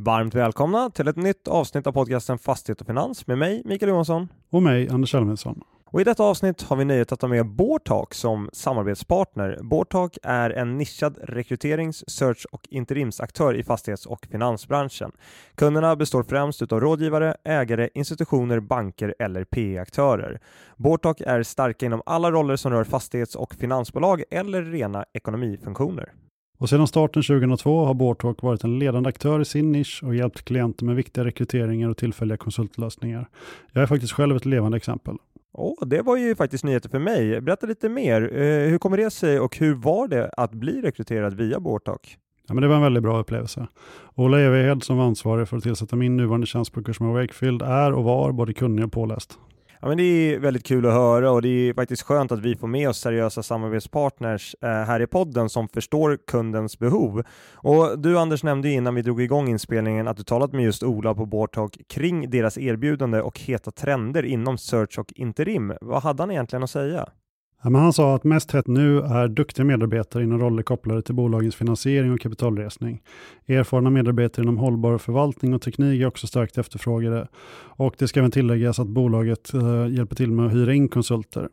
Varmt välkomna till ett nytt avsnitt av podcasten Fastighet och Finans med mig, Mikael Johansson. Och mig, Anders Elfvinsson. Och I detta avsnitt har vi nöjet att ta med Bårtalk som samarbetspartner. Bårtalk är en nischad rekryterings-, search och interimsaktör i fastighets och finansbranschen. Kunderna består främst av rådgivare, ägare, institutioner, banker eller PE-aktörer. Bårtalk är starka inom alla roller som rör fastighets och finansbolag eller rena ekonomifunktioner. Och sedan starten 2002 har Bårtalk varit en ledande aktör i sin nisch och hjälpt klienter med viktiga rekryteringar och tillfälliga konsultlösningar. Jag är faktiskt själv ett levande exempel. Oh, det var ju faktiskt nyheter för mig. Berätta lite mer. Eh, hur kommer det sig och hur var det att bli rekryterad via Bårtalk? Ja, men det var en väldigt bra upplevelse. Ola Everhed som var ansvarig för att tillsätta min nuvarande tjänst på Cushman Wakefield är och var både kunnig och påläst. Ja, men det är väldigt kul att höra och det är faktiskt skönt att vi får med oss seriösa samarbetspartners eh, här i podden som förstår kundens behov. Och du Anders nämnde innan vi drog igång inspelningen att du talat med just Ola på Bortalk kring deras erbjudande och heta trender inom search och interim. Vad hade han egentligen att säga? Ja, men han sa att mest hett nu är duktiga medarbetare inom roller kopplade till bolagens finansiering och kapitalresning. Erfarna medarbetare inom hållbar förvaltning och teknik är också starkt efterfrågade. Och det ska även tilläggas att bolaget eh, hjälper till med att hyra in konsulter.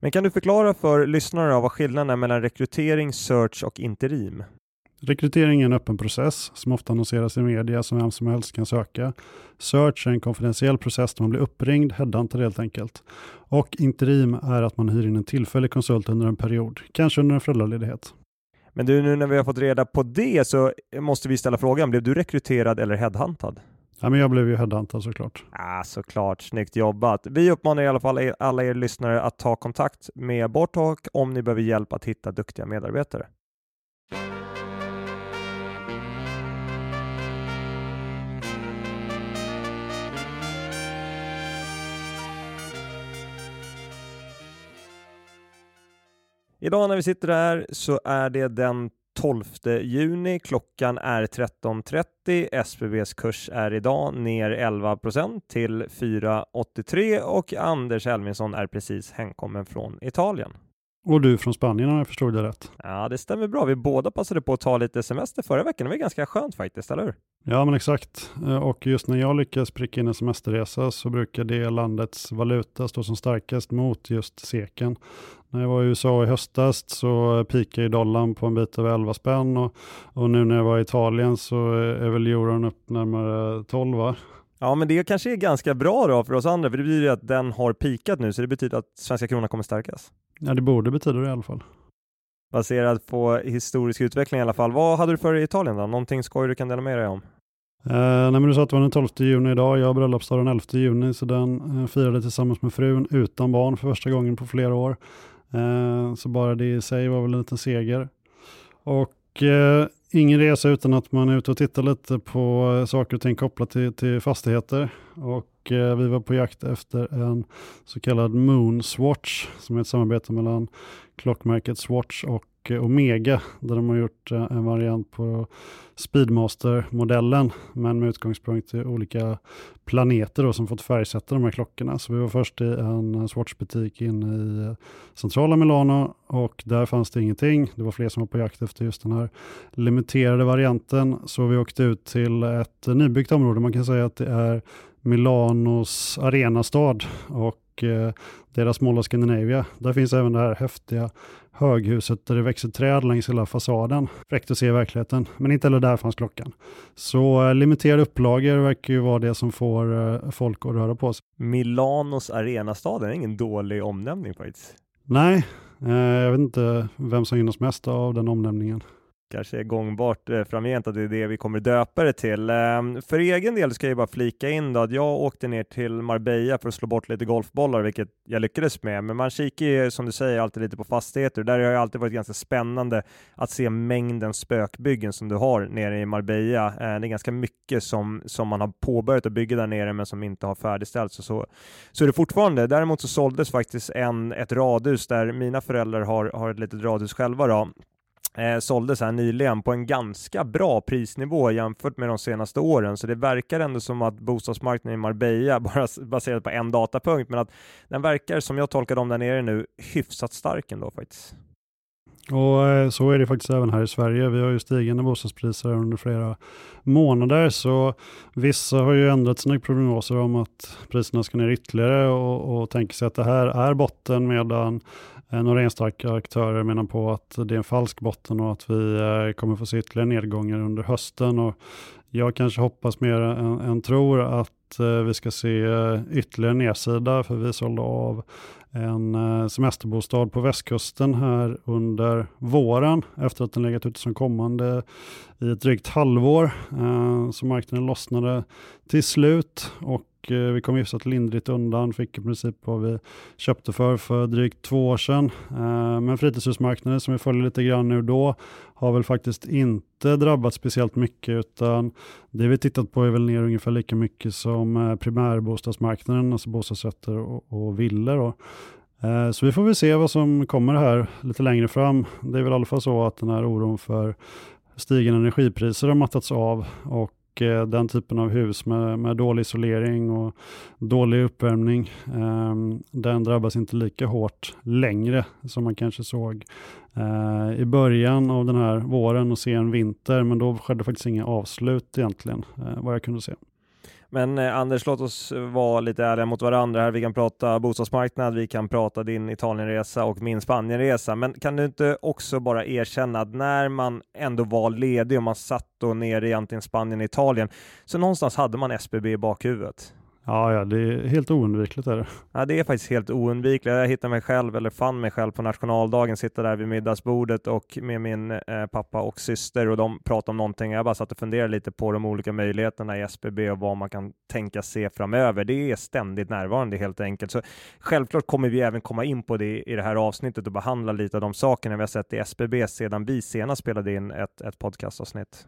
Men kan du förklara för lyssnare vad skillnaden är mellan rekrytering, search och interim? Rekrytering är en öppen process som ofta annonseras i media som vem som helst kan söka. Search är en konfidentiell process där man blir uppringd, headhuntad helt enkelt. Och interim är att man hyr in en tillfällig konsult under en period, kanske under en föräldraledighet. Men du, nu när vi har fått reda på det så måste vi ställa frågan, blev du rekryterad eller headhuntad? Ja, men jag blev ju headhuntad såklart. Ja, såklart, snyggt jobbat. Vi uppmanar i alla fall alla er lyssnare att ta kontakt med Bortalk om ni behöver hjälp att hitta duktiga medarbetare. Idag när vi sitter här så är det den 12 juni. Klockan är 13.30. SBBs kurs är idag ner 11% till 4,83 och Anders Elvinsson är precis hemkommen från Italien. Och du från Spanien om jag förstod det rätt. Ja, det stämmer bra. Vi båda passade på att ta lite semester förra veckan. Det var ganska skönt faktiskt, eller hur? Ja, men exakt. Eh, och just när jag lyckas pricka in en semesterresa så brukar det landets valuta stå som starkast mot just seken. När jag var i USA i höstas så pikade dollarn på en bit över 11 spänn och, och nu när jag var i Italien så är väl euron upp närmare 12 va? Ja, men det kanske är ganska bra då för oss andra, för det betyder att den har pikat nu, så det betyder att svenska kronan kommer stärkas. Ja, det borde betyda det i alla fall. Baserat på historisk utveckling i alla fall. Vad hade du för i Italien då? Någonting skoj du kan dela med dig om? Uh, nej, men du sa att det var den 12 juni idag. Jag har bröllopsdag den 11 juni, så den uh, firade tillsammans med frun utan barn för första gången på flera år. Eh, så bara det i sig var väl en liten seger. Och eh, ingen resa utan att man är ute och tittar lite på eh, saker och ting kopplat till, till fastigheter. Och vi var på jakt efter en så kallad Moonswatch som är ett samarbete mellan klockmärket Swatch och Omega där de har gjort eh, en variant på Speedmaster-modellen men med utgångspunkt i olika planeter då, som fått färgsätta de här klockorna. Så vi var först i en Swatch-butik inne i eh, centrala Milano och där fanns det ingenting. Det var fler som var på jakt efter just den här limiterade varianten. Så vi åkte ut till ett nybyggt område. Man kan säga att det är Milanos arenastad och eh, deras Mall of Scandinavia. Där finns även det här häftiga höghuset där det växer träd längs hela fasaden. Fräckt att se i verkligheten, men inte heller där fanns klockan. Så eh, limiterade upplagor verkar ju vara det som får eh, folk att röra på sig. Milanos arenastad är ingen dålig omnämning faktiskt. Nej, jag vet inte vem som gynnas mest av den omnämningen kanske är gångbart eh, framgent att det är det vi kommer döpa det till. Eh, för egen del ska jag bara flika in då att jag åkte ner till Marbella för att slå bort lite golfbollar, vilket jag lyckades med. Men man kikar ju som du säger alltid lite på fastigheter. Där har det alltid varit ganska spännande att se mängden spökbyggen som du har nere i Marbella. Eh, det är ganska mycket som, som man har påbörjat att bygga där nere men som inte har färdigställts och så. Så är det fortfarande. Däremot så såldes faktiskt en, ett radhus där mina föräldrar har, har ett litet radhus själva då eh, såldes här nyligen på en ganska bra prisnivå jämfört med de senaste åren. Så det verkar ändå som att bostadsmarknaden i Marbella, bara baserat på en datapunkt, men att den verkar som jag tolkar dem där nere nu hyfsat stark ändå faktiskt. Och eh, så är det faktiskt även här i Sverige. Vi har ju stigande bostadspriser under flera månader, så vissa har ju ändrat sina prognoser om att priserna ska ner ytterligare och, och tänker sig att det här är botten, medan Eh, några enstaka aktörer menar på att det är en falsk botten och att vi eh, kommer få se ytterligare nedgångar under hösten. Och jag kanske hoppas mer än, än tror att eh, vi ska se ytterligare nedsida, för vi sålde av en eh, semesterbostad på västkusten här under våren efter att den legat ute som kommande i ett drygt halvår. Eh, så marknaden lossnade till slut och eh, vi kom hyfsat lindrigt undan, fick i princip vad vi köpte för för drygt två år sedan. Men fritidshusmarknaden som vi följer lite grann nu då har väl faktiskt inte drabbats speciellt mycket utan det vi tittat på är väl ner ungefär lika mycket som primärbostadsmarknaden, alltså bostadsrätter och, och villor. Eh, så vi får väl se vad som kommer här lite längre fram. Det är väl i alla fall så att den här oron för stigande energipriser har mattats av och eh, den typen av hus med, med dålig isolering och dålig uppvärmning, eh, den drabbas inte lika hårt längre som man kanske såg eh, i början av den här våren och sen vinter, men då skedde faktiskt inga avslut egentligen, vad jag kunde se. Men eh, Anders, låt oss vara lite ärliga mot varandra här. Vi kan prata bostadsmarknad, vi kan prata din Italienresa och min Spanienresa. Men kan du inte också bara erkänna att när man ändå var ledig och man satt då nere i antingen Spanien och Italien, så någonstans hade man SBB i bakhuvudet? Ja, ja, det är helt oundvikligt. Är det. Ja, det är faktiskt helt oundvikligt. Jag hittade mig själv, eller fann mig själv på nationaldagen, sitta där vid middagsbordet och med min eh, pappa och syster och de pratade om någonting. Jag bara satt och funderade lite på de olika möjligheterna i SBB och vad man kan tänka se framöver. Det är ständigt närvarande helt enkelt. Så självklart kommer vi även komma in på det i det här avsnittet och behandla lite av de sakerna vi har sett i SBB sedan vi senast spelade in ett, ett podcastavsnitt.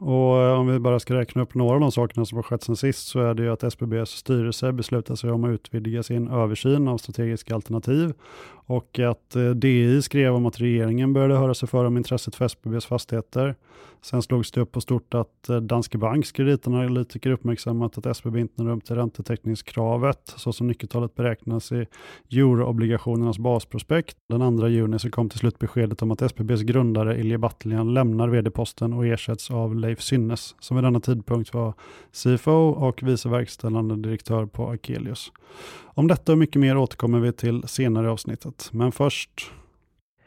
Och eh, om vi bara ska räkna upp några av de sakerna som har skett sen sist så är det ju att SBBs styrelse beslutar sig om att utvidga sin översyn av strategiska alternativ och att eh, DI skrev om att regeringen började höra sig för om intresset för SBBs fastigheter. Sen slogs det upp på stort att eh, Danske Banks kreditanalytiker uppmärksammat att SBB inte når upp till räntetäckningskravet så som nyckeltalet beräknas i euroobligationernas basprospekt. Den 2 juni så kom till slut beskedet om att SBBs grundare Ilje Battlian lämnar vd-posten och ersätts av Leif Synnes som vid denna tidpunkt var CFO och vice verkställande direktör på Akelius. Om detta och mycket mer återkommer vi till senare i avsnittet, men först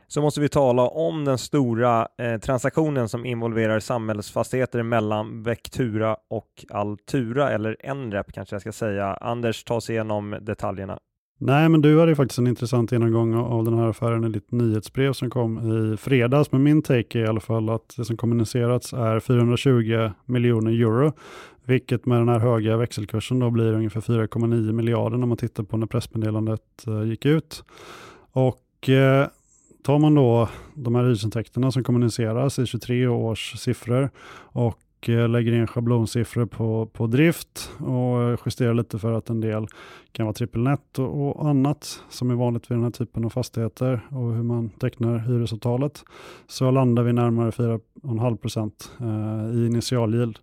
så måste vi tala om den stora eh, transaktionen som involverar samhällsfastigheter mellan Vectura och Altura, eller Enrep kanske jag ska säga. Anders, ta oss igenom detaljerna. Nej, men du hade ju faktiskt en intressant genomgång av den här affären i ditt nyhetsbrev som kom i fredags. Men min take är i alla fall att det som kommunicerats är 420 miljoner euro, vilket med den här höga växelkursen då blir ungefär 4,9 miljarder när man tittar på när pressmeddelandet eh, gick ut. Och eh, tar man då de här hyresintäkterna som kommuniceras i 23 års siffror och eh, lägger in schablonsiffror på, på drift och eh, justerar lite för att en del kan vara trippelnett och, och annat som är vanligt vid den här typen av fastigheter och hur man tecknar hyresavtalet så landar vi närmare 4,5 procent eh, i initialyield.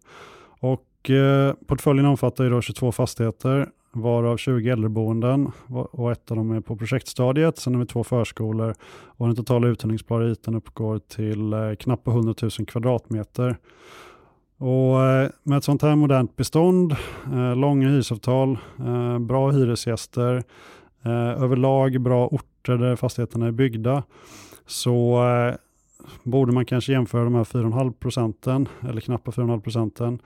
Och eh, portföljen omfattar ju då 22 fastigheter varav 20 äldreboenden och ett av dem är på projektstadiet. Sen har vi två förskolor och den totala uthyrningsbara ytan uppgår till eh, knappt 100 000 kvadratmeter. Och eh, med ett sånt här modernt bestånd, eh, långa hyresavtal, bra hyresgäster, överlag bra orter där fastigheterna är byggda, så borde man kanske jämföra de här 4,5 procenten, eller knappt 4,5 procenten,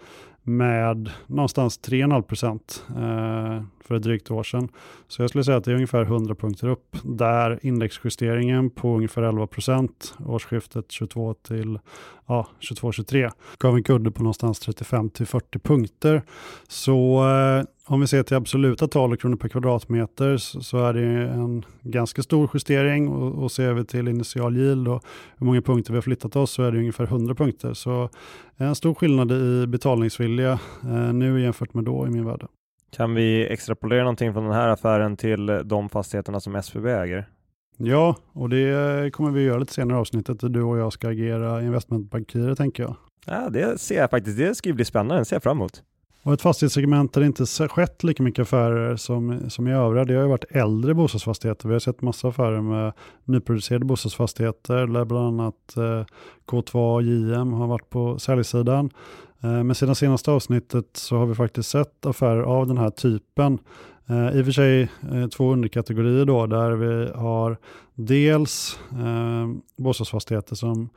med någonstans 3,5 procent eh, för ett drygt år sedan. Så jag skulle säga att det är ungefär 100 punkter upp, där indexjusteringen på ungefär 11 procent årsskiftet 22 till ja, 22-23 gav en kudde på någonstans 35 till 40 punkter. Så eh, om vi ser till absoluta tal och kronor per kvadratmeter så, är det en ganska stor justering och, och ser vi till initial yield och hur många punkter vi har flyttat oss så är det ungefär 100 punkter. Så en stor skillnad i betalningsvilja eh, nu jämfört med då i min värld. Kan vi extrapolera någonting från den här affären till de fastigheterna som SVB äger? Ja, och det kommer vi göra lite senare i avsnittet. Du och jag ska agera investmentbankirer tänker jag. Ja, det ser jag faktiskt. Det ska bli spännande. Det ser jag fram emot. Och ett fastighetssegment där det inte skett lika mycket affärer som, som i övriga, det har ju varit äldre bostadsfastigheter. Vi har sett massa affärer med nyproducerade bostadsfastigheter, där bland annat eh, K2 och JM har varit på säljsidan. Eh, men sedan senaste avsnittet så har vi faktiskt sett affärer av den här typen. Eh, I och för sig eh, två underkategorier då, där vi har dels eh, bostadsfastigheter som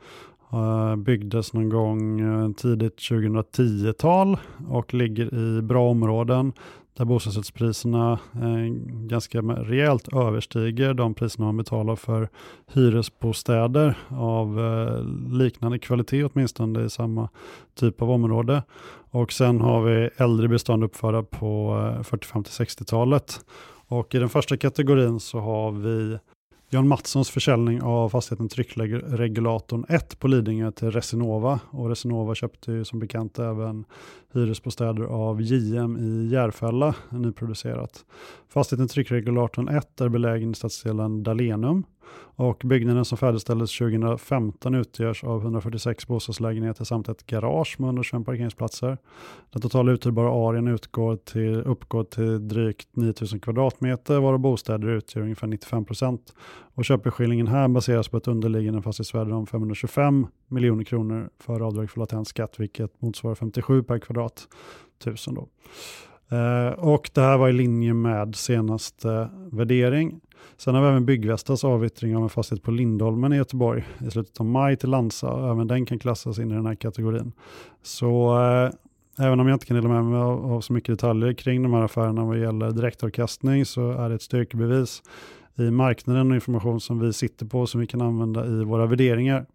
Eh, byggdes någon gång eh, tidigt 2010-tal och ligger i bra områden där bostadsrättspriserna eh, ganska rejält överstiger de priserna man betalar för hyresbostäder av liknande kvalitet åtminstone i samma typ av område. Och sen har vi äldre bestånd uppförda på 40-50-60-talet. Och i den första kategorin så har vi Jan Mattssons försäljning av fastigheten Tryckregulatorn 1 på Lidingö till Resinova. Och Resinova köpte ju som bekant även hyresbostäder av JM i Järfälla, nyproducerat. Fastigheten Tryckregulatorn 1 är belägen i stadsdelen Dalenum och byggnaden som färdigställdes 2015 utgörs av 146 bostadslägenheter samt ett garage med 125 parkeringsplatser. Den totala uthyrbara arean utgår till, uppgår till drygt 9000 kvadratmeter varav bostäder utgör ungefär 95 procent. Och köpeskillingen här baseras på ett underliggande fastighetsvärde om 525 miljoner kronor för avdrag för latent skatt vilket motsvarar 57 per kvadratmeter kvadrat tusen. Då. Eh, och det här var i linje med senaste värdering. Sen har vi även Byggvästas avyttring av en fastighet på Lindholmen i Göteborg i slutet av maj till Lansa. Även den kan klassas in i den här kategorin. Så eh, även om jag inte kan dela med mig av, av, så mycket detaljer kring de här affärerna vad gäller direktavkastning så är det ett styrkebevis i marknaden och information som vi sitter på som vi kan använda i våra värderingar.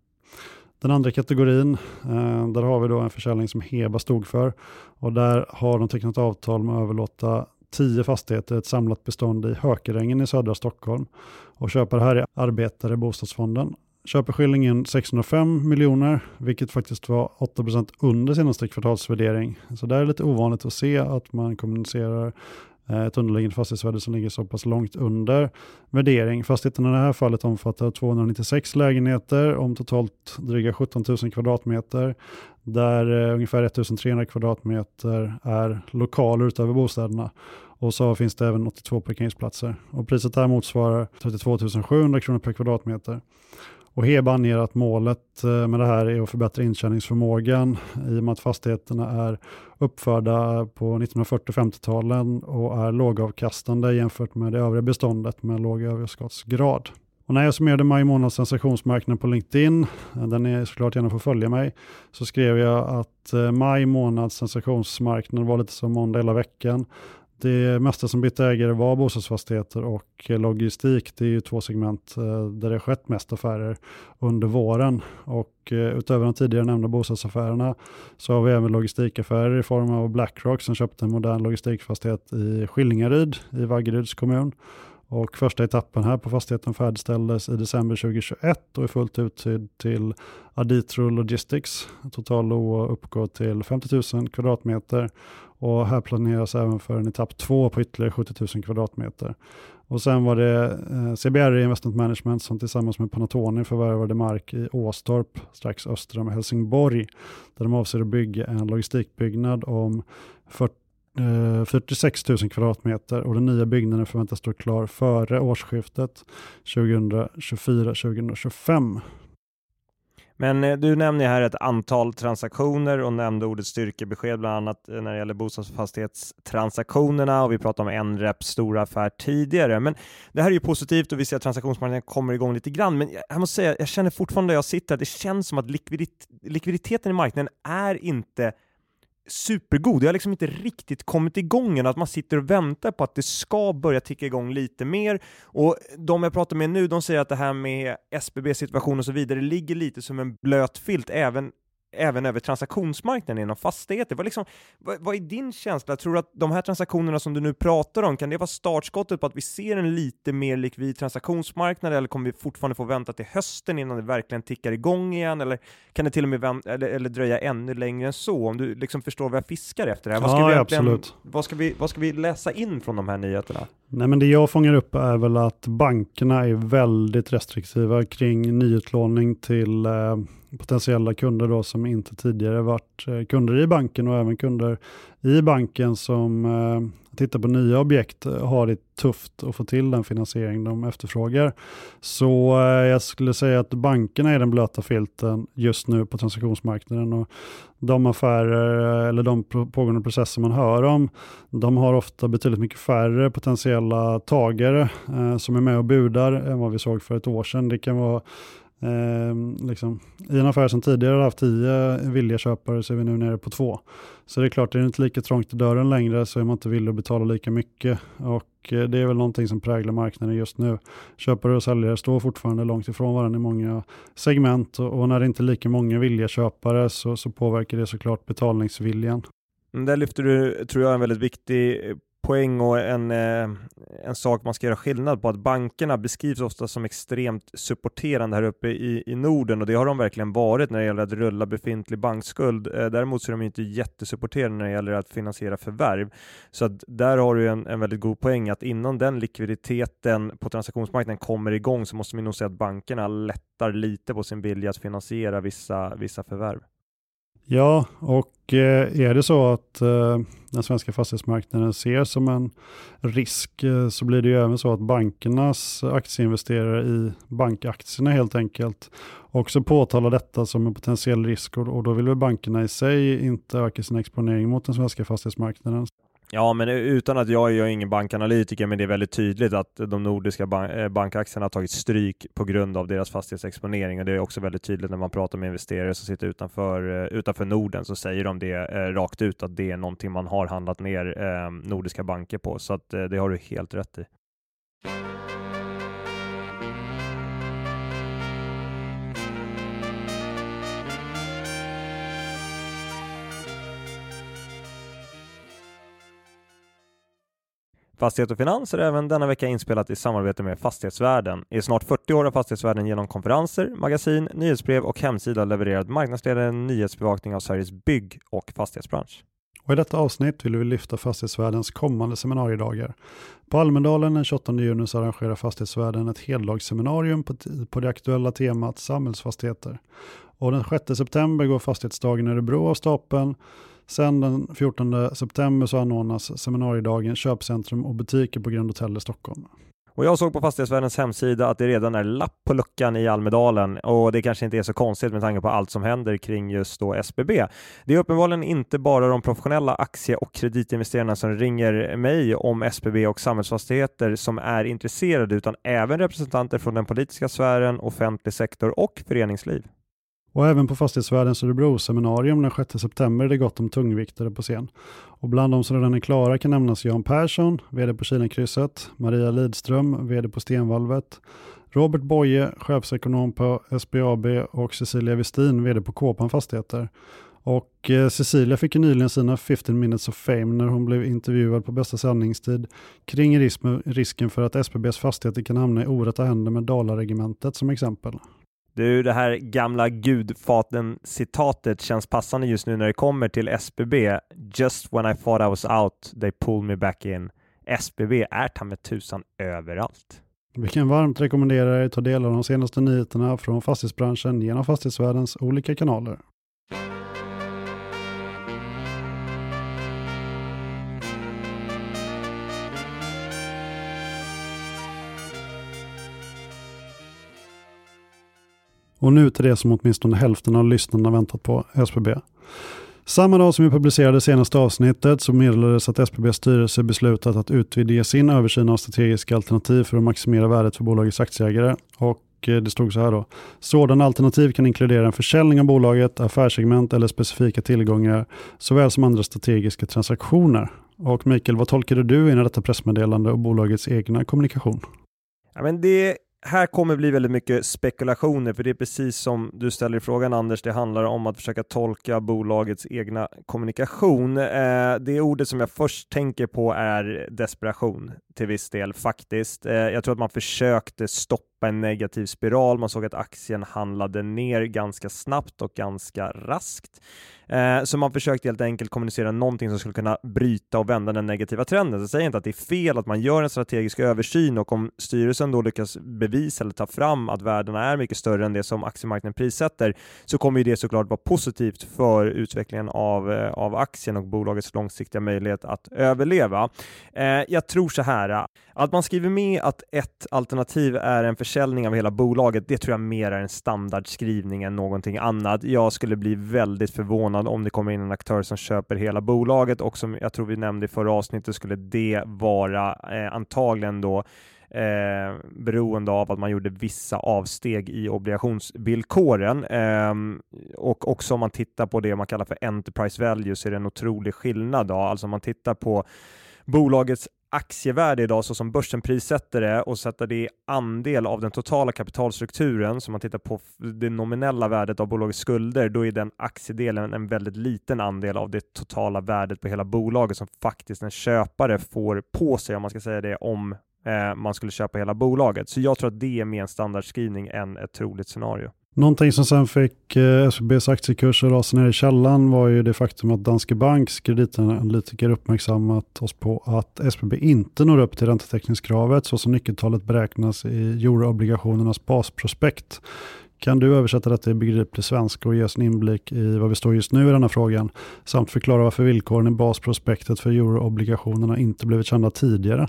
Den andra kategorin, eh, där har vi då en försäljning som Heba stod för och där har de tecknat avtal med att överlåta tio fastigheter, ett samlat bestånd i Hökerängen i södra Stockholm. Och köpare här är Arbetare Bostadsfonden. Köpeskillingen 605 miljoner, vilket faktiskt var 8% under senaste kvartalsvärdering. Så där är det lite ovanligt att se att man kommunicerar Eh, ett underliggande fastighetsvärde som ligger så pass långt under värdering. Fastigheten i det här fallet omfattar 296 lägenheter om totalt dryga 17 000 kvadratmeter där eh, ungefär 1300 kvadratmeter är lokaler utöver bostäderna. Och så finns det även 82 parkeringsplatser. Och priset här motsvarar 32 700 kronor per kvadratmeter. Och Heba anger att målet eh, med det här är att förbättra intjäningsförmågan i och med att fastigheterna är uppförda på 1940-50-talen och är lågavkastande jämfört med det övriga beståndet med låg överskottsgrad. Och när jag summerade maj månads sensationsmarknad på LinkedIn, eh, den där ni såklart gärna får följa mig, så skrev jag att eh, maj månads sensationsmarknad var lite som måndag hela veckan. Det mesta som bytte ägare var bostadsfastigheter och logistik. Det är ju två segment eh, där det skett mest affärer under våren. Och eh, utöver de tidigare nämnda bostadsaffärerna så har vi även logistikaffärer i form av Blackrock som köpte en modern logistikfastighet i Skillingaryd i Vaggeryds kommun. Och första etappen här på fastigheten färdigställdes i december 2021 och är fullt uthyrd till Aditro Logistics. Total LOA uppgår till 50 000 kvadratmeter och här planeras även för en etapp två på ytterligare 70 000 kvadratmeter. Och sen var det eh, CBR Investment Management som tillsammans med Panatoni förvärvade mark i Åstorp strax öster om Helsingborg där de avser att bygga en logistikbyggnad om 40 Eh, 46 000 kvadratmeter och den nya byggnaden förväntas stå klar före årsskiftet 2024-2025. Men eh, du nämner här ett antal transaktioner och nämnde ordet styrkebesked bland annat eh, när det gäller bostadsfastighetstransaktionerna och vi pratade om en rep stora affär tidigare. Men det här är ju positivt och vi ser att transaktionsmarknaden kommer igång lite grann. Men jag måste säga, jag känner fortfarande när jag sitter att det känns som att likvidit likviditeten i marknaden är inte supergod. Det har liksom inte riktigt kommit igång än, att man sitter och väntar på att det ska börja ticka igång lite mer. Och de jag pratar med nu, de säger att det här med SBB-situation och så vidare ligger lite som en blöt filt även även över transaktionsmarknaden inom fastigheter. Vad, liksom, vad, vad är din känsla? Tror du att de här transaktionerna som du nu pratar om, kan det vara startskottet på att vi ser en lite mer likvid transaktionsmarknad eller kommer vi fortfarande få vänta till hösten innan det verkligen tickar igång igen? Eller kan det till och med vänta, eller, eller dröja ännu längre än så? Om du liksom förstår vad jag fiskar efter här. Vad ska, ja, vi absolut. Vad ska, vi, vad ska vi läsa in från de här nyheterna? Nej, men det jag fångar upp är väl att bankerna är väldigt restriktiva kring nyutlåning till eh, potentiella kunder då som inte tidigare varit eh, kunder i banken och även kunder i banken som eh, tittar på nya objekt eh, har det tufft att få till den finansiering de efterfrågar. Så jag skulle säga att bankerna är den blöta filten just nu på transaktionsmarknaden och de affärer eller de pågående processer man hör om, de har ofta betydligt mycket färre potentiella tagare som är med och budar än vad vi såg för ett år sedan. Det kan vara Eh, liksom, I en affär som tidigare haft tio villiga köpare så är vi nu nere på två. Så det är klart, är det inte lika trångt i dörren längre så är man inte villig att betala lika mycket. Och eh, det är väl någonting som präglar marknaden just nu. Köpare och säljare står fortfarande långt ifrån varandra i många segment och, och när det inte är lika många villiga köpare så, så påverkar det såklart betalningsviljan. Mm, där lyfter du, tror jag, en väldigt viktig poäng och en, eh, en sak man ska göra skillnad på att bankerna beskrivs ofta som extremt supporterande här uppe i, i Norden och det har de verkligen varit när det gäller att rulla befintlig bankskuld. Eh, däremot så är de inte jättesupporterande när det gäller att finansiera förvärv. Så att där har du en, en väldigt god poäng att innan den likviditeten på transaktionsmarknaden kommer igång så måste vi nog säga att bankerna lättar lite på sin vilja att finansiera vissa, vissa förvärv. Ja, och eh, är det så att eh, den svenska fastighetsmarknaden ser som en risk eh, så blir det ju även så att bankernas aktieinvesterare i bankaktierna helt enkelt också påtalar detta som en potentiell risk och då vill väl bankerna i sig inte öka sin exponering mot den svenska fastighetsmarknaden. Ja, men utan att jag, jag är ingen bankanalytiker, men det är väldigt tydligt att de nordiska bank, eh, bankaktierna har tagit stryk på grund av deras fastighetsexponering och det är också väldigt tydligt när man pratar med investerare som sitter utanför, eh, utanför Norden så säger de det eh, rakt ut att det är någonting man har handlat ner eh, nordiska banker på, så att eh, det har du helt rätt i. Fastighet och Finans är även denna vecka inspelat i samarbete med Fastighetsvärlden. I snart 40 år har Fastighetsvärlden genom konferenser, magasin, nyhetsbrev och hemsida levererat marknadsledande nyhetsbevakning av Sveriges bygg och fastighetsbransch. Och I detta avsnitt vill vi lyfta Fastighetsvärdens kommande seminariedagar. På Almedalen den 28 juni så arrangerar Fastighetsvärden ett heldagsseminarium på, på det aktuella temat samhällsfastigheter. Och den 6 september går Fastighetsdagen i Örebro av stapeln Sen den 14 september så anordnas seminariedagen Köpcentrum och butiker på Grand Hotel i Stockholm. Och jag såg på Fastighetsvärldens hemsida att det redan är lapp på luckan i Almedalen och det kanske inte är så konstigt med tanke på allt som händer kring just då SBB. Det är uppenbarligen inte bara de professionella aktie och kreditinvesterarna som ringer mig om SBB och samhällsfastigheter som är intresserade utan även representanter från den politiska sfären, offentlig sektor och föreningsliv. Och även på Fastighetsvärldens Örebro-seminarium den 6 september är det gott om tungviktare på scen. Och bland de som redan är klara kan nämnas Jan Persson, VD på Kilenkrysset, Maria Lidström, VD på Stenvalvet, Robert Boye, chefsekonom på SBAB och Cecilia Westin, VD på Kåpan Fastigheter. Och eh, Cecilia fick ju nyligen sina 15 minutes of fame när hon blev intervjuad på bästa sändningstid kring risken för att SBBs fastigheter kan hamna i orätta händer med Dalaregementet som exempel. Du, det här gamla gudfaten-citatet känns passande just nu när det kommer till SBB. Just when I thought I was out, they pulled me back in. SBB är ta med tusan överallt. Vi kan varmt rekommendera er att ta del av de senaste nyheterna från fastighetsbranschen genom fastighetsvärldens olika kanaler. Och nu till det som åtminstone hälften av lyssnarna väntat på, SBB. Samma dag som vi publicerade senaste avsnittet så meddelades att SBBs styrelse beslutat att utvidga sin översyn av strategiska alternativ för att maximera värdet för bolagets aktieägare. Och eh, det stod så här då. Sådana alternativ kan inkludera en försäljning av bolaget, affärssegment eller specifika tillgångar, såväl som andra strategiska transaktioner. Och Mikael, vad tolkade du in i detta pressmeddelande och bolagets egna kommunikation? Ja, men det här kommer bli väldigt mycket spekulationer, för det är precis som du ställer i frågan Anders, det handlar om att försöka tolka bolagets egna kommunikation. Eh, det ordet som jag först tänker på är desperation till viss del faktiskt. Eh, jag tror att man försökte stoppa en negativ spiral. Man såg att aktien handlade ner ganska snabbt och ganska raskt. Eh, så man försökte helt enkelt kommunicera någonting som skulle kunna bryta och vända den negativa trenden. Så jag säger inte att det är fel att man gör en strategisk översyn och om styrelsen då lyckas bevisa eller ta fram att värdena är mycket större än det som aktiemarknaden prissätter så kommer ju det såklart vara positivt för utvecklingen av, eh, av aktien och bolagets långsiktiga möjlighet att överleva. Eh, jag tror så här, att man skriver med att ett alternativ är en försäljning av hela bolaget, det tror jag mer är en standardskrivning än någonting annat. Jag skulle bli väldigt förvånad om det kommer in en aktör som köper hela bolaget och som jag tror vi nämnde i förra avsnittet skulle det vara eh, antagligen då eh, beroende av att man gjorde vissa avsteg i obligationsvillkoren. Eh, och också om man tittar på det man kallar för enterprise value så är det en otrolig skillnad. Då. Alltså om man tittar på bolagets aktievärde idag så som börsen prissätter det och sätta det i andel av den totala kapitalstrukturen, så man tittar på det nominella värdet av bolagets skulder, då är den aktiedelen en väldigt liten andel av det totala värdet på hela bolaget som faktiskt en köpare får på sig, om man ska säga det, om eh, man skulle köpa hela bolaget. Så jag tror att det är mer en standardskrivning än ett troligt scenario. Någonting som sen fick eh, SBBs aktiekurs att rasa ner i källan var ju det faktum att Danske Banks kreditanalytiker uppmärksammat oss på att SBB inte når upp till räntetäckningskravet så som nyckeltalet beräknas i euroobligationernas basprospekt. Kan du översätta detta i begriplig svenska och ge oss en inblick i vad vi står just nu i denna frågan samt förklara varför villkoren i basprospektet för euroobligationerna inte blivit kända tidigare?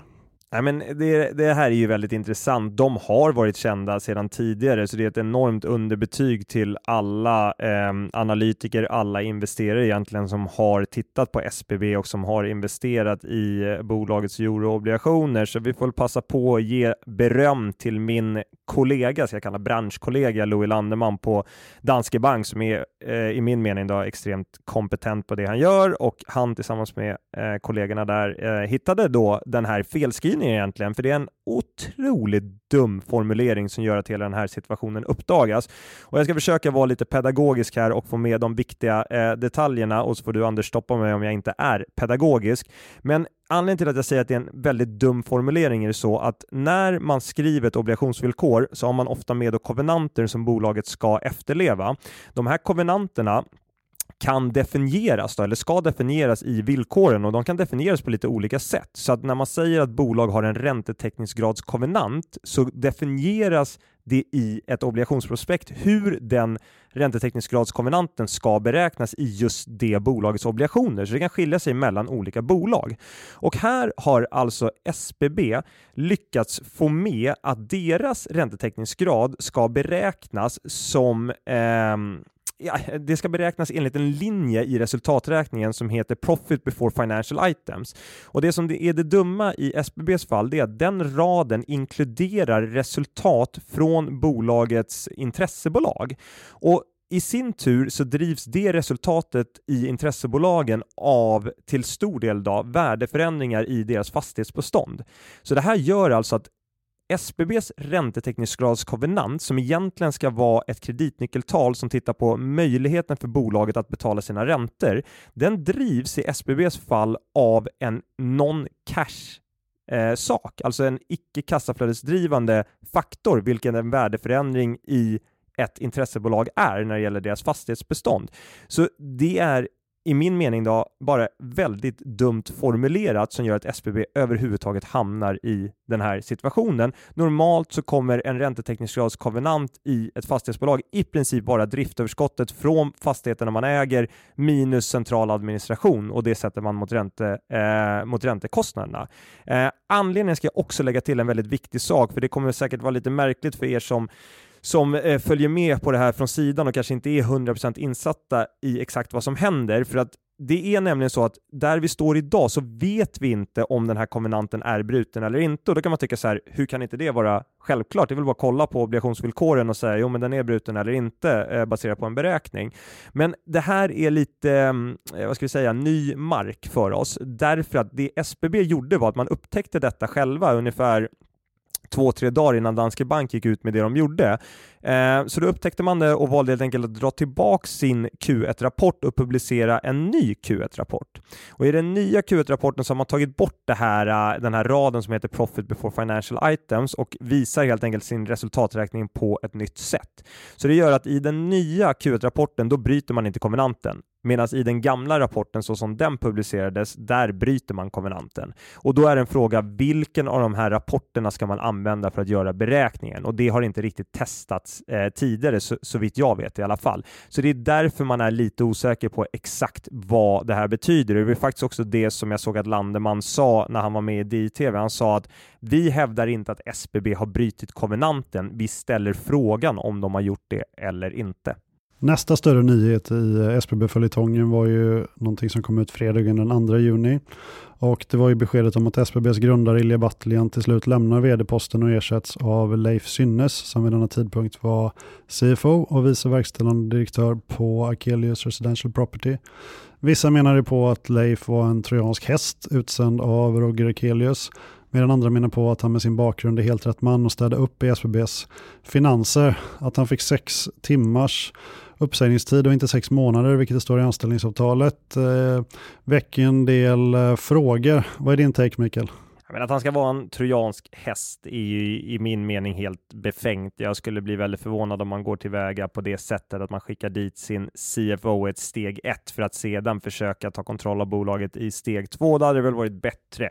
Nej, men det, det, här är ju väldigt intressant. De har varit kända sedan tidigare, så det är ett enormt underbetyg till alla eh, analytiker, alla investerare egentligen som har tittat på SBB och som har investerat i eh, bolagets euroobligationer. Så vi får passa på att ge beröm till min kollega, ska jag kalla branschkollega Louis Landeman på Danske Bank som är eh, i min mening då, extremt kompetent på det han gör och han tillsammans med eh, kollegorna där eh, hittade då den här felskrivningen beskrivningen egentligen, för det är en otroligt dum formulering som gör att hela den här situationen uppdagas. Och jag ska försöka vara lite pedagogisk här och få med de viktiga eh, detaljerna och så får du Anders stoppa mig om jag inte är pedagogisk. Men anledningen till att jag säger att det är en väldigt dum formulering är så att när man skriver ett obligationsvillkor så har man ofta med då kovenanter som bolaget ska efterleva. De här kovenanterna kan definieras då, eller ska definieras i villkoren och de kan definieras på lite olika sätt. Så att när man säger att bolag har en räntetäckningsgradskonvenant så definieras det i ett obligationsprospekt hur den räntetäckningsgradskonvenanten ska beräknas i just det bolagets obligationer. Så det kan skilja sig mellan olika bolag. Och här har alltså SBB lyckats få med att deras räntetäckningsgrad ska beräknas som eh, ja, det ska beräknas enligt en linje i resultaträkningen som heter Profit before financial items. Och det som det är det dumma i SBBs fall, det är att den raden inkluderar resultat från bolagets intressebolag. Och i sin tur så drivs det resultatet i intressebolagen av till stor del då, värdeförändringar i deras fastighetsbestånd. Så det här gör alltså att SBBs räntetäckningsgradskovenant, som egentligen ska vara ett kreditnyckeltal som tittar på möjligheten för bolaget att betala sina räntor, den drivs i SBBs fall av en non-cash eh, sak, alltså en icke kassaflödesdrivande faktor, vilken en värdeförändring i ett intressebolag är när det gäller deras fastighetsbestånd. Så det är i min mening då bara väldigt dumt formulerat som gör att SBB överhuvudtaget hamnar i den här situationen. Normalt så kommer en räntetäckningsgradskovenant i ett fastighetsbolag i princip bara driftöverskottet från fastigheterna man äger minus central administration och det sätter man mot, ränte, eh, mot räntekostnaderna. Eh, anledningen ska jag också lägga till en väldigt viktig sak, för det kommer säkert vara lite märkligt för er som som eh, följer med på det här från sidan och kanske inte är 100% insatta i exakt vad som händer. För att det är nämligen så att där vi står idag så vet vi inte om den här konvenanten är bruten eller inte. Och då kan man tycka så här, hur kan inte det vara självklart? Det är väl bara att kolla på obligationsvillkoren och säga, jo men den är bruten eller inte eh, baserat på en beräkning. Men det här är lite, eh, vad ska vi säga, ny mark för oss. Därför att det SBB gjorde var att man upptäckte detta själva ungefär två, tre dagar innan Danske Bank gick ut med det de gjorde. Eh, så då upptäckte man det och valde helt enkelt att dra tillbaka sin Q1-rapport och publicera en ny Q1-rapport. Och i den nya Q1-rapporten så har man tagit bort det här, eh, den här raden som heter Profit before financial items och visar helt enkelt sin resultaträkning på ett nytt sätt. Så det gör att i den nya Q1-rapporten då bryter man inte kombinanten Medan i den gamla rapporten så som den publicerades, där bryter man konvenanten. Och då är en fråga, vilken av de här rapporterna ska man använda för att göra beräkningen? Och det har inte riktigt testats eh, tidigare, så, så vitt jag vet i alla fall. Så det är därför man är lite osäker på exakt vad det här betyder. Det är faktiskt också det som jag såg att Landeman sa när han var med i DTV. Han sa att vi hävdar inte att SBB har brutit konvenanten. Vi ställer frågan om de har gjort det eller inte. Nästa större nyhet i SBB-följetongen var ju någonting som kom ut fredagen den 2 juni. Och det var ju beskedet om att SBBs grundare Ilja Batljan till slut lämnar vd-posten och ersätts av Leif Synnes som vid denna tidpunkt var CFO och vice verkställande direktör på Akelius Residential Property. Vissa menade på att Leif var en trojansk häst utsänd av Roger Akelius medan andra menar på att han med sin bakgrund är helt rätt man att städa upp i SBBs finanser. Att han fick sex timmars uppsägningstid och inte sex månader, vilket det står i anställningsavtalet, eh, väcker en del eh, frågor. Vad är din take, Mikael? Men att han ska vara en trojansk häst är ju i min mening helt befängt. Jag skulle bli väldigt förvånad om man går tillväga på det sättet att man skickar dit sin CFO ett steg ett för att sedan försöka ta kontroll av bolaget i steg två. Det hade väl varit bättre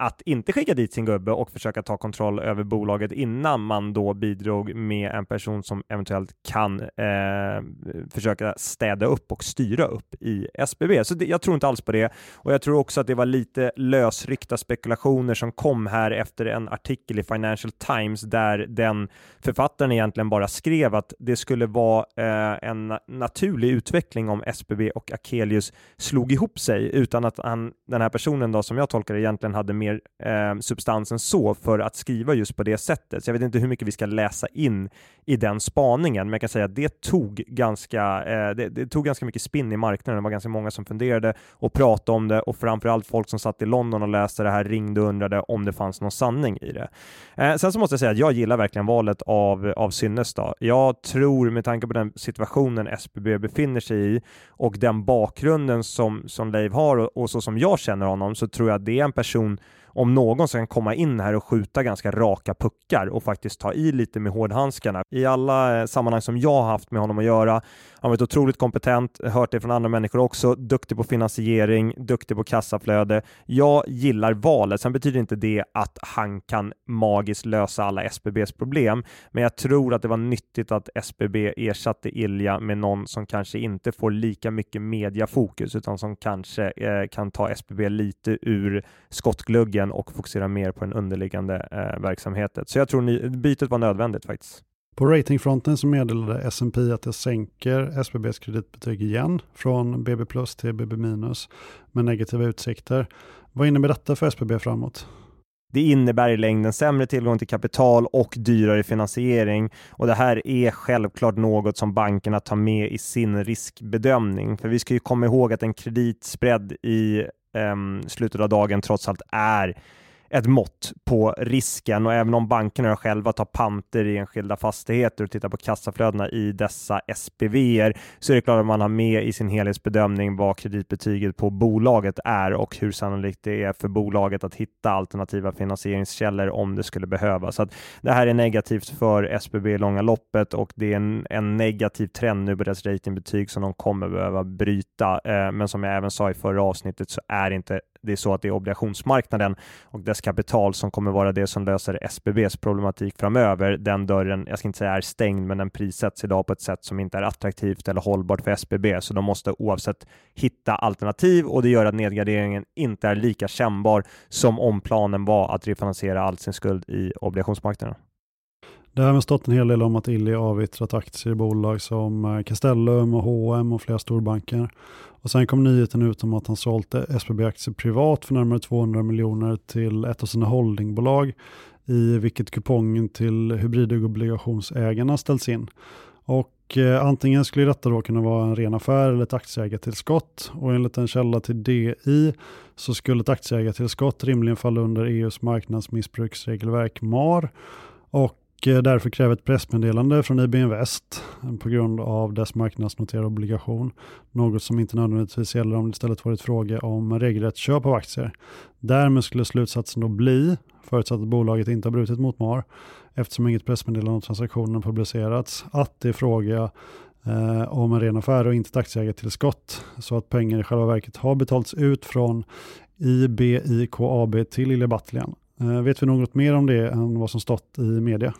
att inte skicka dit sin gubbe och försöka ta kontroll över bolaget innan man då bidrog med en person som eventuellt kan eh, försöka städa upp och styra upp i SBB. Så det, jag tror inte alls på det och jag tror också att det var lite lösryckta spekulationer som kom här efter en artikel i Financial Times där den författaren egentligen bara skrev att det skulle vara eh, en naturlig utveckling om SBB och Akelius slog ihop sig utan att han, den här personen då som jag tolkar det egentligen hade mer mer eh, substans än så för att skriva just på det sättet. Så jag vet inte hur mycket vi ska läsa in i den spaningen, men jag kan säga att det tog ganska, eh, det, det, tog ganska mycket spinn i marknaden. Det var ganska många som funderade och pratade om det och framförallt folk som satt i London och läste det här ringde och undrade om det fanns någon sanning i det. Eh, sen så måste jag säga att jag gillar verkligen valet av, av Synnes. Då. Jag tror med tanke på den situationen SBB befinner sig i och den bakgrunden som, som Leif har och, och så som jag känner honom så tror jag att det är en person om någon som kan komma in här och skjuta ganska raka puckar och faktiskt ta i lite med hårdhandskarna. I alla eh, sammanhang som jag har haft med honom att göra, han har varit otroligt kompetent, hört det från andra människor också, duktig på finansiering, duktig på kassaflöde. Jag gillar valet. Sen betyder inte det att han kan magiskt lösa alla SBBs problem, men jag tror att det var nyttigt att SBB ersatte Ilja med någon som kanske inte får lika mycket mediafokus utan som kanske eh, kan ta SBB lite ur skottgluggen ryggen och fokusera mer på den underliggande eh, verksamheten. Så jag tror ni, bytet var nödvändigt faktiskt. På ratingfronten så meddelade S&P att det sänker SBBs kreditbetyg igen från BB plus till BB minus med negativa utsikter. Vad innebär detta för SBB framåt? Det innebär i längden sämre tillgång till kapital och dyrare finansiering och det här är självklart något som bankerna tar med i sin riskbedömning. För vi ska ju komma ihåg att en kreditspread i um, slutet av dagen trots allt är ett mått på risken och även om bankerna själva tar panter i enskilda fastigheter och tittar på kassaflödena i dessa SPV så är det klart att man har med i sin helhetsbedömning vad kreditbetyget på bolaget är och hur sannolikt det är för bolaget att hitta alternativa finansieringskällor om det skulle behövas. Så det här är negativt för SBB i långa loppet och det är en, en negativ trend nu på deras ratingbetyg som de kommer behöva bryta. Eh, men som jag även sa i förra avsnittet så är inte det är så att det är obligationsmarknaden och dess kapital som kommer vara det som löser SBBs problematik framöver. Den dörren, jag ska inte säga är stängd, men den prissätts idag på ett sätt som inte är attraktivt eller hållbart för SBB, så de måste oavsett hitta alternativ och det gör att nedgraderingen inte är lika kännbar som om planen var att refinansiera all sin skuld i obligationsmarknaden. Det har även stått en hel del om att Illy avyttrat aktier i bolag som eh, Castellum och H&M och flera storbanker. Och sen kom nyheten ut om att han sålt eh, SBB-aktier privat för närmare 200 miljoner till ett av sina holdingbolag i vilket kupongen till hybridobligationsägarna ställs in. Och eh, antingen skulle detta då kunna vara en ren affär eller ett aktieägartillskott och enligt en källa till DI så skulle ett aktieägartillskott rimligen falla under EUs marknadsmissbruksregelverk MAR och Eh, därför kräver ett pressmeddelande från IB Invest eh, på grund av dess marknadsnoterade obligation. Något som inte nödvändigtvis gäller om det istället varit fråga om regelrätt köp av aktier. Därmed skulle slutsatsen då bli, förutsatt att bolaget inte har brutit mot MAR, eftersom inget pressmeddelande om transaktionen publicerats, att det är fråga eh, om en ren affär och inte ett aktieägartillskott. Så att pengar i själva verket har betalats ut från IBIKAB till Lille Battlian. Eh, vet vi något mer om det än vad som stått i media?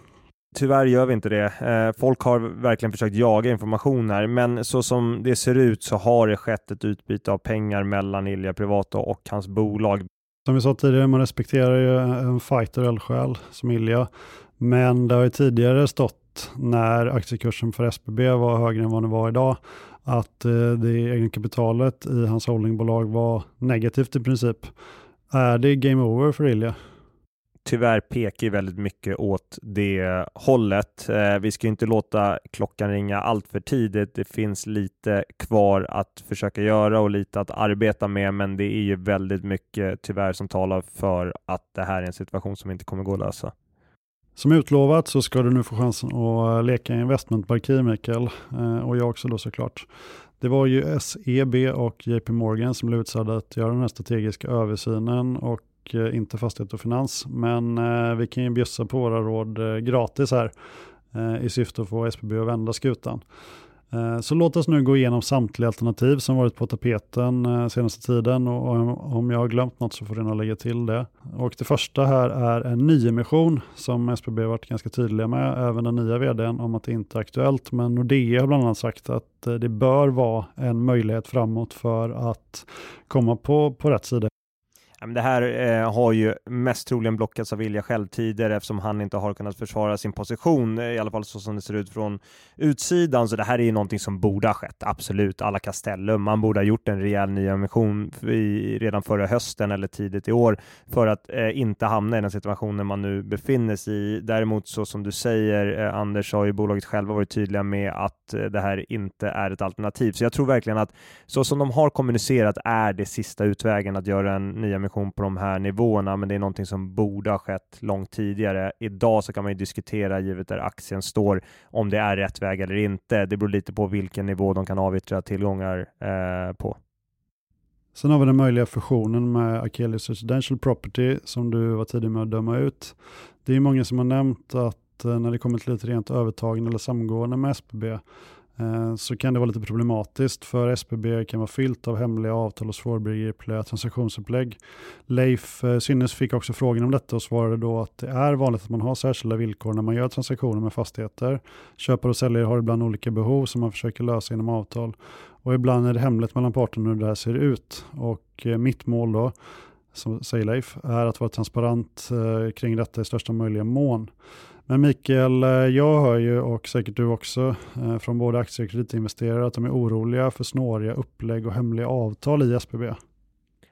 Tyvärr gör vi inte det. Eh, folk har verkligen försökt jaga information här, men så som det ser ut så har det skett ett utbyte av pengar mellan Ilja Privat och hans bolag. Som vi sa tidigare, man respekterar ju en fighter eldsjäl som Ilja, men det har ju tidigare stått när aktiekursen för SBB var högre än vad den var idag, att eh, det egna kapitalet i hans holdingbolag var negativt i princip. Är det game over för Ilja? Tyvärr pekar ju väldigt mycket åt det hållet. Eh, vi ska inte låta klockan ringa allt för tidigt. Det finns lite kvar att försöka göra och lite att arbeta med, men det är ju väldigt mycket tyvärr som talar för att det här är en situation som inte kommer gå att lösa. Som utlovat så ska du nu få chansen att eh, leka investmentbankier Mikael eh, och jag också då såklart. Det var ju SEB och JP Morgan som blev utsedda att göra den här strategiska översynen och och eh, inte fastighet och finans. Men eh, vi kan ju bjussa på våra råd eh, gratis här i syfte att få SBB att vända skutan. Så låt oss nu gå igenom samtliga alternativ som varit på tapeten senaste tiden och om jag har glömt något så får du nog lägga till det. Och det första här är en nyemission som SBB varit ganska tydliga med, även den nya vdn, om att det inte är aktuellt. Men Nordea har bland annat sagt att det bör vara en möjlighet framåt för att komma på, på rätt sida det här eh, har ju mest troligen blockats av Vilja själv eftersom han inte har kunnat försvara sin position, eh, i alla fall så som det ser ut från utsidan. Så det här är ju någonting som borde ha skett, absolut. Alla Castellum, man borde ha gjort en rejäl nyemission redan förra hösten eller tidigt i år för att eh, inte hamna i den situationen man nu befinner sig i. Däremot så som du säger, eh, Anders, har ju bolaget själva varit tydliga med att eh, det här inte är ett alternativ. Så jag tror verkligen att så som de har kommunicerat är det sista utvägen att göra en nyemission emission på de här nivåerna, men det är någonting som borde ha skett långt tidigare. Idag så kan man ju diskutera, givet där aktien står, om det är rätt väg eller inte. Det beror lite på vilken nivå de kan avyttra tillgångar eh, på. Sen har vi den möjliga fusionen med Akelius Residential Property som du var tidig med att döma ut. Det är många som har nämnt att eh, när det kommer till ett rent övertagande eller samgående med SBB Eh, så kan det vara lite problematiskt för SBB kan vara fyllt av hemliga avtal och svårbegripliga transaktionsupplägg. Leif eh, Synnes fick också frågan om detta och svarade då att det är vanligt att man har särskilda villkor när man gör transaktioner med fastigheter. Köpare och säljare har ibland olika behov som man försöker lösa inom avtal och ibland är det hemligt mellan parterna hur det här ser ut. Och eh, mitt mål då, som säger Leif, är att vara transparent kring detta i största möjliga mån. Men Mikael, eh, jag hör ju och säkert du också eh, från både aktie och kreditinvesterare att de är oroliga för snåriga upplägg och hemliga avtal i SBB.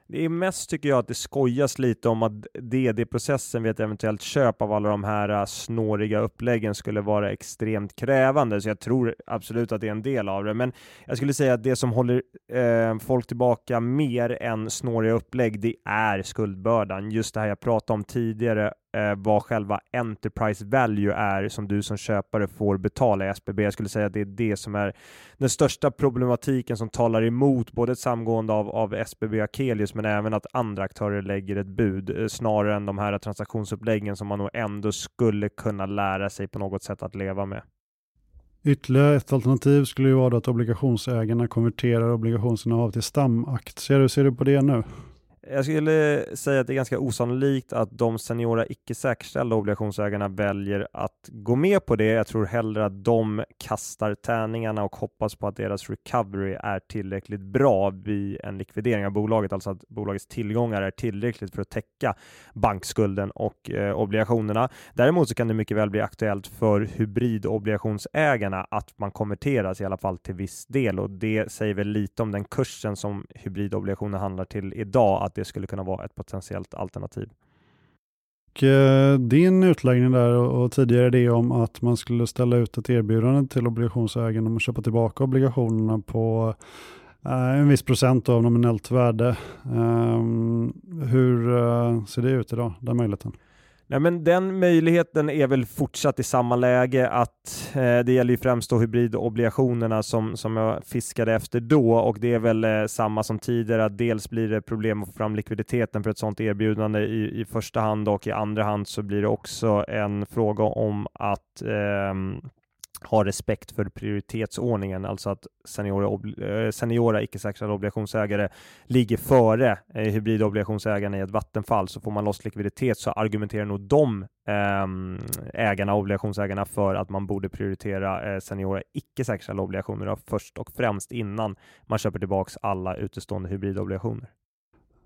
Det är mest tycker jag att det skojas lite om att DD-processen vid ett eventuellt köp av alla de här eh, snåriga uppläggen skulle vara extremt krävande, så jag tror absolut att det är en del av det. Men jag skulle säga att det som håller eh, folk tillbaka mer än snåriga upplägg, det är skuldbördan. Just det här jag pratade om tidigare, eh, vad själva enterprise value är som du som köpare får betala i SBB. Jag skulle säga att det är det som är den största problematiken som talar emot både ett samgående av, av SBB och Akelius, men även att andra aktörer lägger ett bud eh, snarare än de här transaktionsuppläggen som man nog ändå skulle kunna lära sig på något sätt att leva med. Ytterligare ett alternativ skulle ju vara att obligationsägarna konverterar obligationsinnehav till stamaktier. Hur ser du på det nu? Jag skulle säga att det är ganska osannolikt att de seniora icke säkerställda obligationsägarna väljer att gå med på det. Jag tror hellre att de kastar tärningarna och hoppas på att deras recovery är tillräckligt bra vid en likvidering av bolaget, alltså att bolagets tillgångar är tillräckligt för att täcka bankskulden och eh, obligationerna. Däremot så kan det mycket väl bli aktuellt för hybridobligationsägarna att man konverteras i alla fall till viss del och det säger väl lite om den kursen som hybridobligationer handlar till idag, att det skulle kunna vara ett potentiellt alternativ. Och, eh, din utläggning där och, tidigare det om att man skulle ställa ut ett erbjudande till obligationsägarna om att köpa tillbaka obligationerna på eh, en viss procent av nominellt värde. Ehm, hur eh, ser det ut idag, den möjligheten? Nej, men den möjligheten är väl fortsatt i samma läge att eh, det gäller ju främst då hybridobligationerna som, som jag fiskade efter då och det är väl eh, samma som tidigare att dels blir det problem att få fram likviditeten för ett sådant erbjudande i, i första hand och i andra hand så blir det också en fråga om att eh, ha respekt för prioritetsordningen, alltså att seniora, eh, seniora icke-säkrade obligationsägare ligger före eh, hybridobligationsägarna i ett vattenfall, så får man loss likviditet så argumenterar nog de ehm, ägarna, obligationsägarna, för att man borde prioritera eh, seniora icke-säkrade obligationer först och främst innan man köper tillbaks alla utestående hybridobligationer.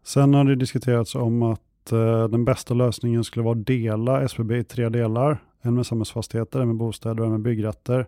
Sen har det diskuterats om att eh, den bästa lösningen skulle vara att dela SBB i tre delar en med samhällsfastigheter, en med bostäder och en med byggrätter.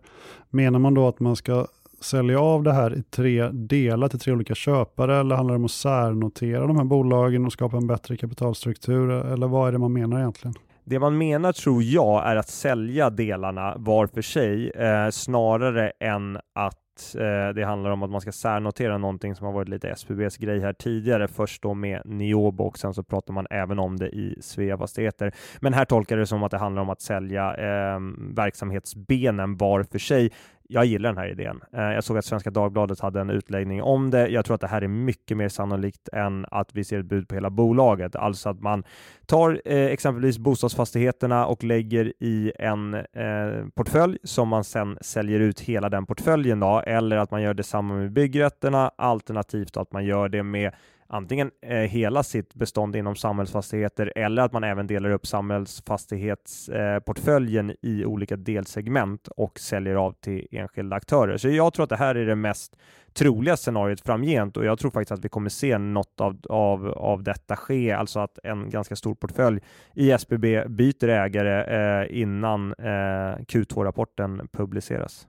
Menar man då att man ska sälja av det här i tre delar till tre olika köpare eller handlar det om att särnotera de här bolagen och skapa en bättre kapitalstruktur eller vad är det man menar egentligen? Det man menar tror jag är att sälja delarna var för sig eh, snarare än att eh, det handlar om att man ska särnotera någonting som har varit lite SPBs grej här tidigare. Först då med Niobo och sen så pratar man även om det i Svea Fastigheter. Men här tolkar det som att det handlar om att sälja eh, verksamhetsbenen var för sig jag gillar den här idén. Eh, jag såg att Svenska Dagbladet hade en utläggning om det. Jag tror att det här är mycket mer sannolikt än att vi ser ett bud på hela bolaget, alltså att man tar eh, exempelvis bostadsfastigheterna och lägger i en eh, portfölj som man sedan säljer ut hela den portföljen då, eller att man gör detsamma med byggrätterna, alternativt att man gör det med antingen eh, hela sitt bestånd inom samhällsfastigheter eller att man även delar upp samhällsfastighetsportföljen eh, i olika delsegment och säljer av till enskilda aktörer. Så jag tror att det här är det mest troliga scenariot framgent och jag tror faktiskt att vi kommer se något av, av, av detta ske, alltså att en ganska stor portfölj i SBB byter ägare eh, innan eh, Q2-rapporten publiceras.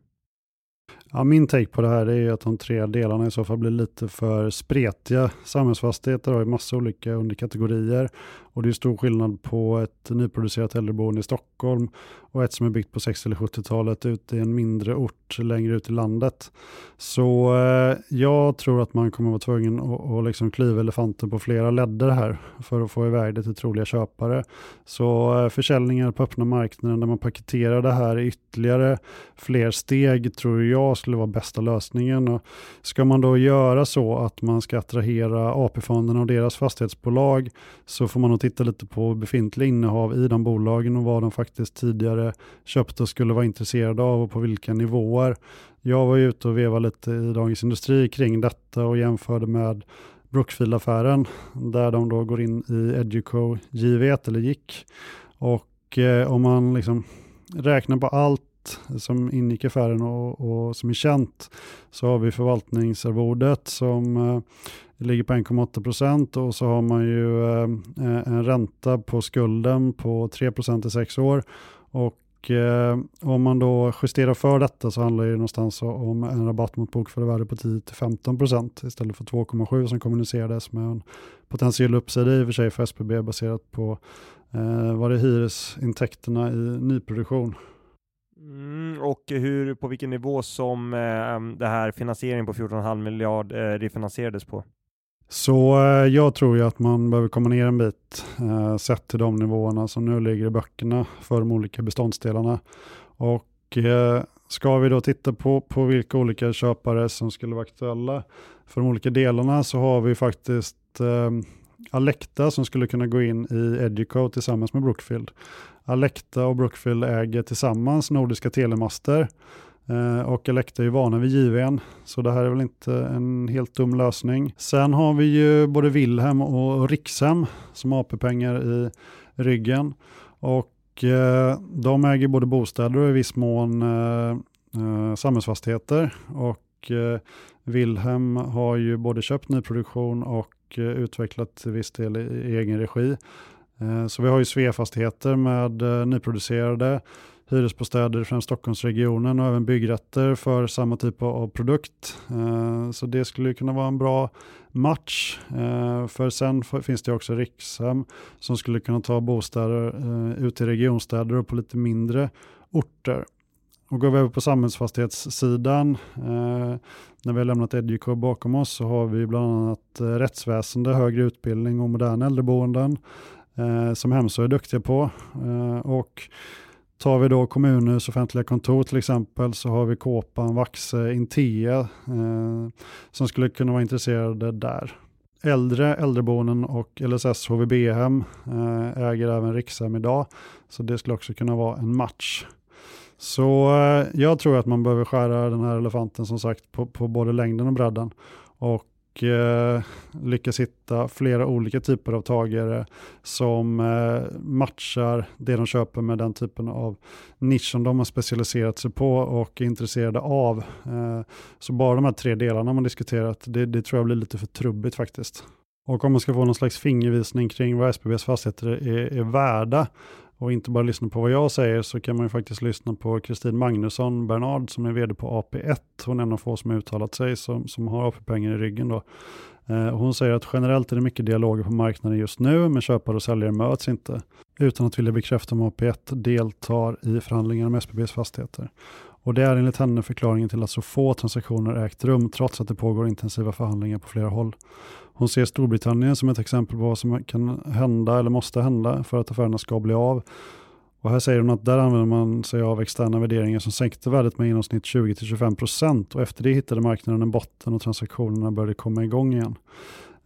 Ja, min take på det här är att de tre delarna i så fall blir lite för spretiga. Samhällsfastigheter har ju massa olika underkategorier och det är stor skillnad på ett nyproducerat äldreboende i Stockholm och ett som är byggt på 60 eller 70-talet ute i en mindre ort längre ut i landet. Så eh, jag tror att man kommer vara tvungen att, att liksom klyva elefanten på flera ledder här för att få iväg det till troliga köpare. Så eh, försäljningar på öppna marknaden där man paketerar det här i ytterligare fler steg tror jag skulle vara bästa lösningen. Och ska man då göra så att man ska attrahera AP-fonderna och deras fastighetsbolag så får man nog titta lite på befintliga innehav i de bolagen och vad de faktiskt tidigare köpte och skulle vara intresserade av och på vilka nivåer. Jag var ute och vevade lite i Dagens Industri kring detta och jämförde med Brookfield-affären där de då går in i Educo JV1 eller gick. Och eh, om man liksom räknar på allt som ingick i affären och, och, som är känt så har vi förvaltningsarvodet som eh, det ligger på 1,8 procent och så har man ju eh, en ränta på skulden på 3 procent i sex år. Och eh, om man då justerar för detta så handlar det någonstans om en rabatt mot bokförda värde på 10-15 procent istället för 2,7 som kommunicerades med en potentiell uppsida i och för sig för SBB baserat på eh, vad det är hyresintäkterna i nyproduktion. Mm, och hur, på vilken nivå som eh, det här finansieringen på 14,5 miljard eh, refinansierades på? Så eh, jag tror ju att man behöver komma ner en bit eh, sett till de nivåerna som nu ligger i böckerna för de olika beståndsdelarna. Och eh, ska vi då titta på, på vilka olika köpare som skulle vara aktuella för de olika delarna så har vi faktiskt eh, Alecta som skulle kunna gå in i Educo tillsammans med Brookfield. Alecta och Brookfield äger tillsammans Nordiska Telemaster Eh, och Elekta är ju vana vid JVN, så det här är väl inte en helt dum lösning. Sen har vi ju både Wilhelm och Rikshem som har AP-pengar i ryggen. Och eh, de äger både bostäder och i viss mån eh, eh, samhällsfastigheter. Och eh, Wilhelm har ju både köpt nyproduktion och eh, utvecklat till viss del i, i egen regi. Eh, så vi har ju Sveafastigheter med eh, nyproducerade hyresbostäder, främst Stockholmsregionen och även byggrätter för samma typ av produkt. Eh, så det skulle kunna vara en bra match. Eh, för sen finns det också Rikshem som skulle kunna ta bostäder eh, ut till regionstäder och på lite mindre orter. Och går vi över på samhällsfastighetssidan, när vi har lämnat Educo bakom oss så har vi bland annat rättsväsende, högre utbildning och moderna äldreboenden. eh, som Hemsö är duktiga på. Eh, och Tar vi då kommunhus, offentliga kontor till exempel så har vi Kåpan, Vaxe, Intea eh, som skulle kunna vara intresserade där. Äldre äldreboenden och LSS HVB-hem eh, äger även Rikshem idag så det skulle också kunna vara en match. Så eh, jag tror att man behöver skära den här elefanten som sagt på, på både längden och bredden. Och eh, lyckas hitta flera olika typer av tagare som eh, matchar det de köper med den typen av nisch som de har specialiserat sig på och är intresserade av. Eh, så bara de här tre delarna man diskuterat, det, det tror jag blir lite för trubbigt faktiskt. Och om man ska få någon slags fingervisning kring vad SBBs fastigheter är, är värda och inte bara lyssna på vad jag säger så kan man ju faktiskt lyssna på Kristin Magnusson Bernard som är vd på AP1. Hon är en av få som har uttalat sig som, som har AP-pengar i ryggen. Då. Eh, hon säger att generellt är det mycket dialoger på marknaden just nu men köpare och säljare möts inte. Utan att vilja bekräfta om AP1 deltar i förhandlingar om SBBs fastigheter. Och det är enligt henne förklaringen till att så få transaktioner ägt rum trots att det pågår intensiva förhandlingar på flera håll. Hon ser Storbritannien som ett exempel på vad som kan hända eller måste hända för att affärerna ska bli av. Och här säger hon att där använder man sig av externa värderingar som sänkte värdet med i genomsnitt 20-25% och efter det hittade marknaden en botten och transaktionerna började komma igång igen.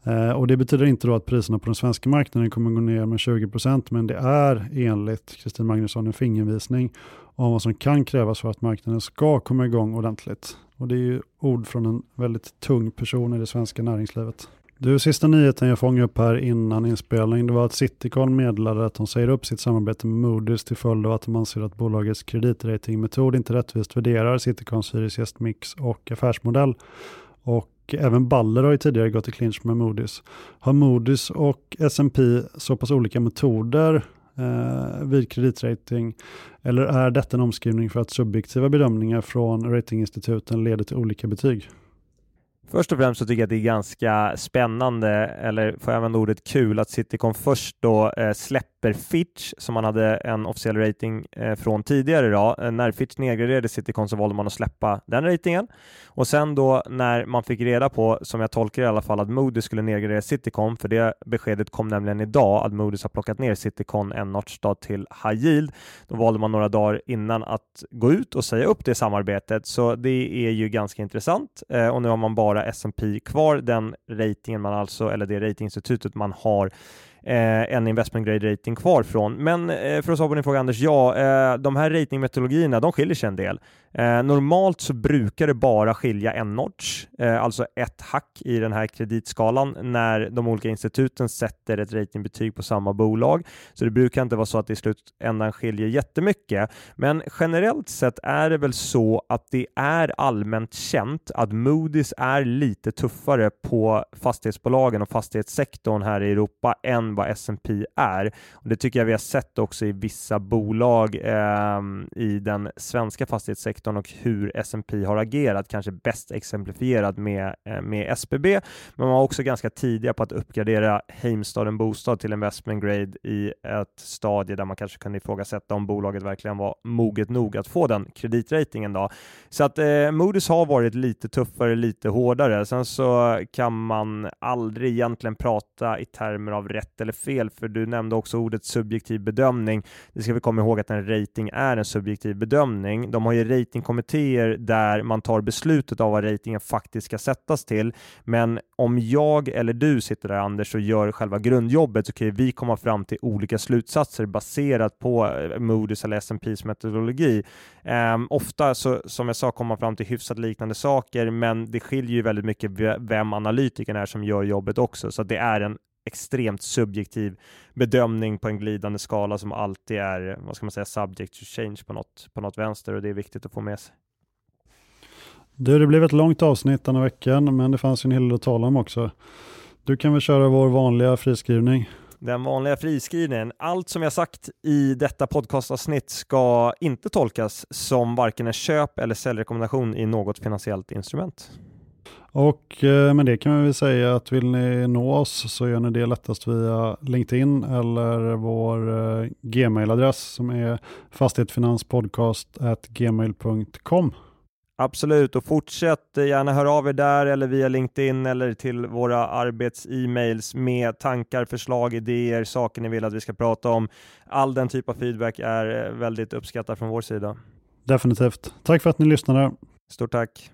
Eh, och det betyder inte då att priserna på den svenska marknaden kommer gå ner med 20% men det är enligt Kristin Magnusson en fingervisning om vad som kan krävas för att marknaden ska komma igång ordentligt. Och det är ju ord från en väldigt tung person i det svenska näringslivet. Du, sista nyheten jag fångade upp här innan inspelning, det var att Citycon meddelade att de säger upp sitt samarbete med Moody's till följd av att de anser att bolagets kreditratingmetod inte rättvist värderar Citycons hyresgästmix och affärsmodell. Och även Baller har ju tidigare gått i clinch med Moody's. Har Moody's och S&P så pass olika metoder eh, vid kreditrating? Eller är detta en omskrivning för att subjektiva bedömningar från ratinginstituten leder till olika betyg? Först och främst så tycker jag att det är ganska spännande, eller får jag använda ordet kul, att Citycon först då eh, släpper Fitch som man hade en officiell rating eh, från tidigare idag. Eh, när Fitch nedgraderade Citycon så valde man att släppa den ratingen och sen då när man fick reda på, som jag tolkar i alla fall, att Moody's skulle nedgradera Citycon, för det beskedet kom nämligen idag att Moody's har plockat ner Citycon en notch till high yield. Då valde man några dagar innan att gå ut och säga upp det samarbetet, så det är ju ganska intressant eh, och nu har man bara S&P kvar, den ratingen man alltså, eller det ratinginstitutet man har eh, en investment grade rating kvar från. Men eh, för att svara på din fråga Anders, ja, eh, de här ratingmetodologierna, de skiljer sig en del. Eh, normalt så brukar det bara skilja en notch, eh, alltså ett hack i den här kreditskalan när de olika instituten sätter ett ratingbetyg på samma bolag. Så det brukar inte vara så att det i slutändan skiljer jättemycket. Men generellt sett är det väl så att det är allmänt känt att Moody's är lite tuffare på fastighetsbolagen och fastighetssektorn här i Europa än vad S&P är. Och det tycker jag vi har sett också i vissa bolag eh, i den svenska fastighetssektorn och hur S&P har agerat, kanske bäst exemplifierat med, eh, med SBB, men man var också ganska tidiga på att uppgradera Heimstaden Bostad till investment grade i ett stadie där man kanske kunde ifrågasätta om bolaget verkligen var moget nog att få den kreditratingen. Då. Så att eh, Moody's har varit lite tuffare, lite hårdare. Sen så kan man aldrig egentligen prata i termer av rätt eller fel, för du nämnde också ordet subjektiv bedömning. Det ska vi komma ihåg att en rating är en subjektiv bedömning. De har ju ratingkommittéer där man tar beslutet av vad ratingen faktiskt ska sättas till. Men om jag eller du sitter där Anders och gör själva grundjobbet så kan vi komma fram till olika slutsatser baserat på eh, Moody's eller S&P's metodologi. Um, ofta så, som jag sa, kommer man fram till hyfsat liknande saker, men det skiljer ju väldigt mycket vem analytikern är som gör jobbet också, så det är en extremt subjektiv bedömning på en glidande skala som alltid är, vad ska man säga, subject to change på något, på något vänster och det är viktigt att få med sig. Du, det blev ett långt avsnitt den här veckan, men det fanns ju en hel del att tala om också. Du kan väl köra vår vanliga friskrivning? Den vanliga friskrivningen. Allt som jag sagt i detta podcastavsnitt ska inte tolkas som varken en köp eller säljrekommendation i något finansiellt instrument. Och eh, med det kan vi väl säga att vill ni nå oss så gör ni det lättast via LinkedIn eller vår eh, gmail-adress som är fastighetsfinanspodcast.gmail.com. Absolut, och fortsätt gärna höra av er där eller via LinkedIn eller till våra arbets-e-mails med tankar, förslag, idéer, saker ni vill att vi ska prata om. All den typ av feedback är väldigt uppskattad från vår sida. Definitivt. Tack för att ni lyssnade. Stort tack.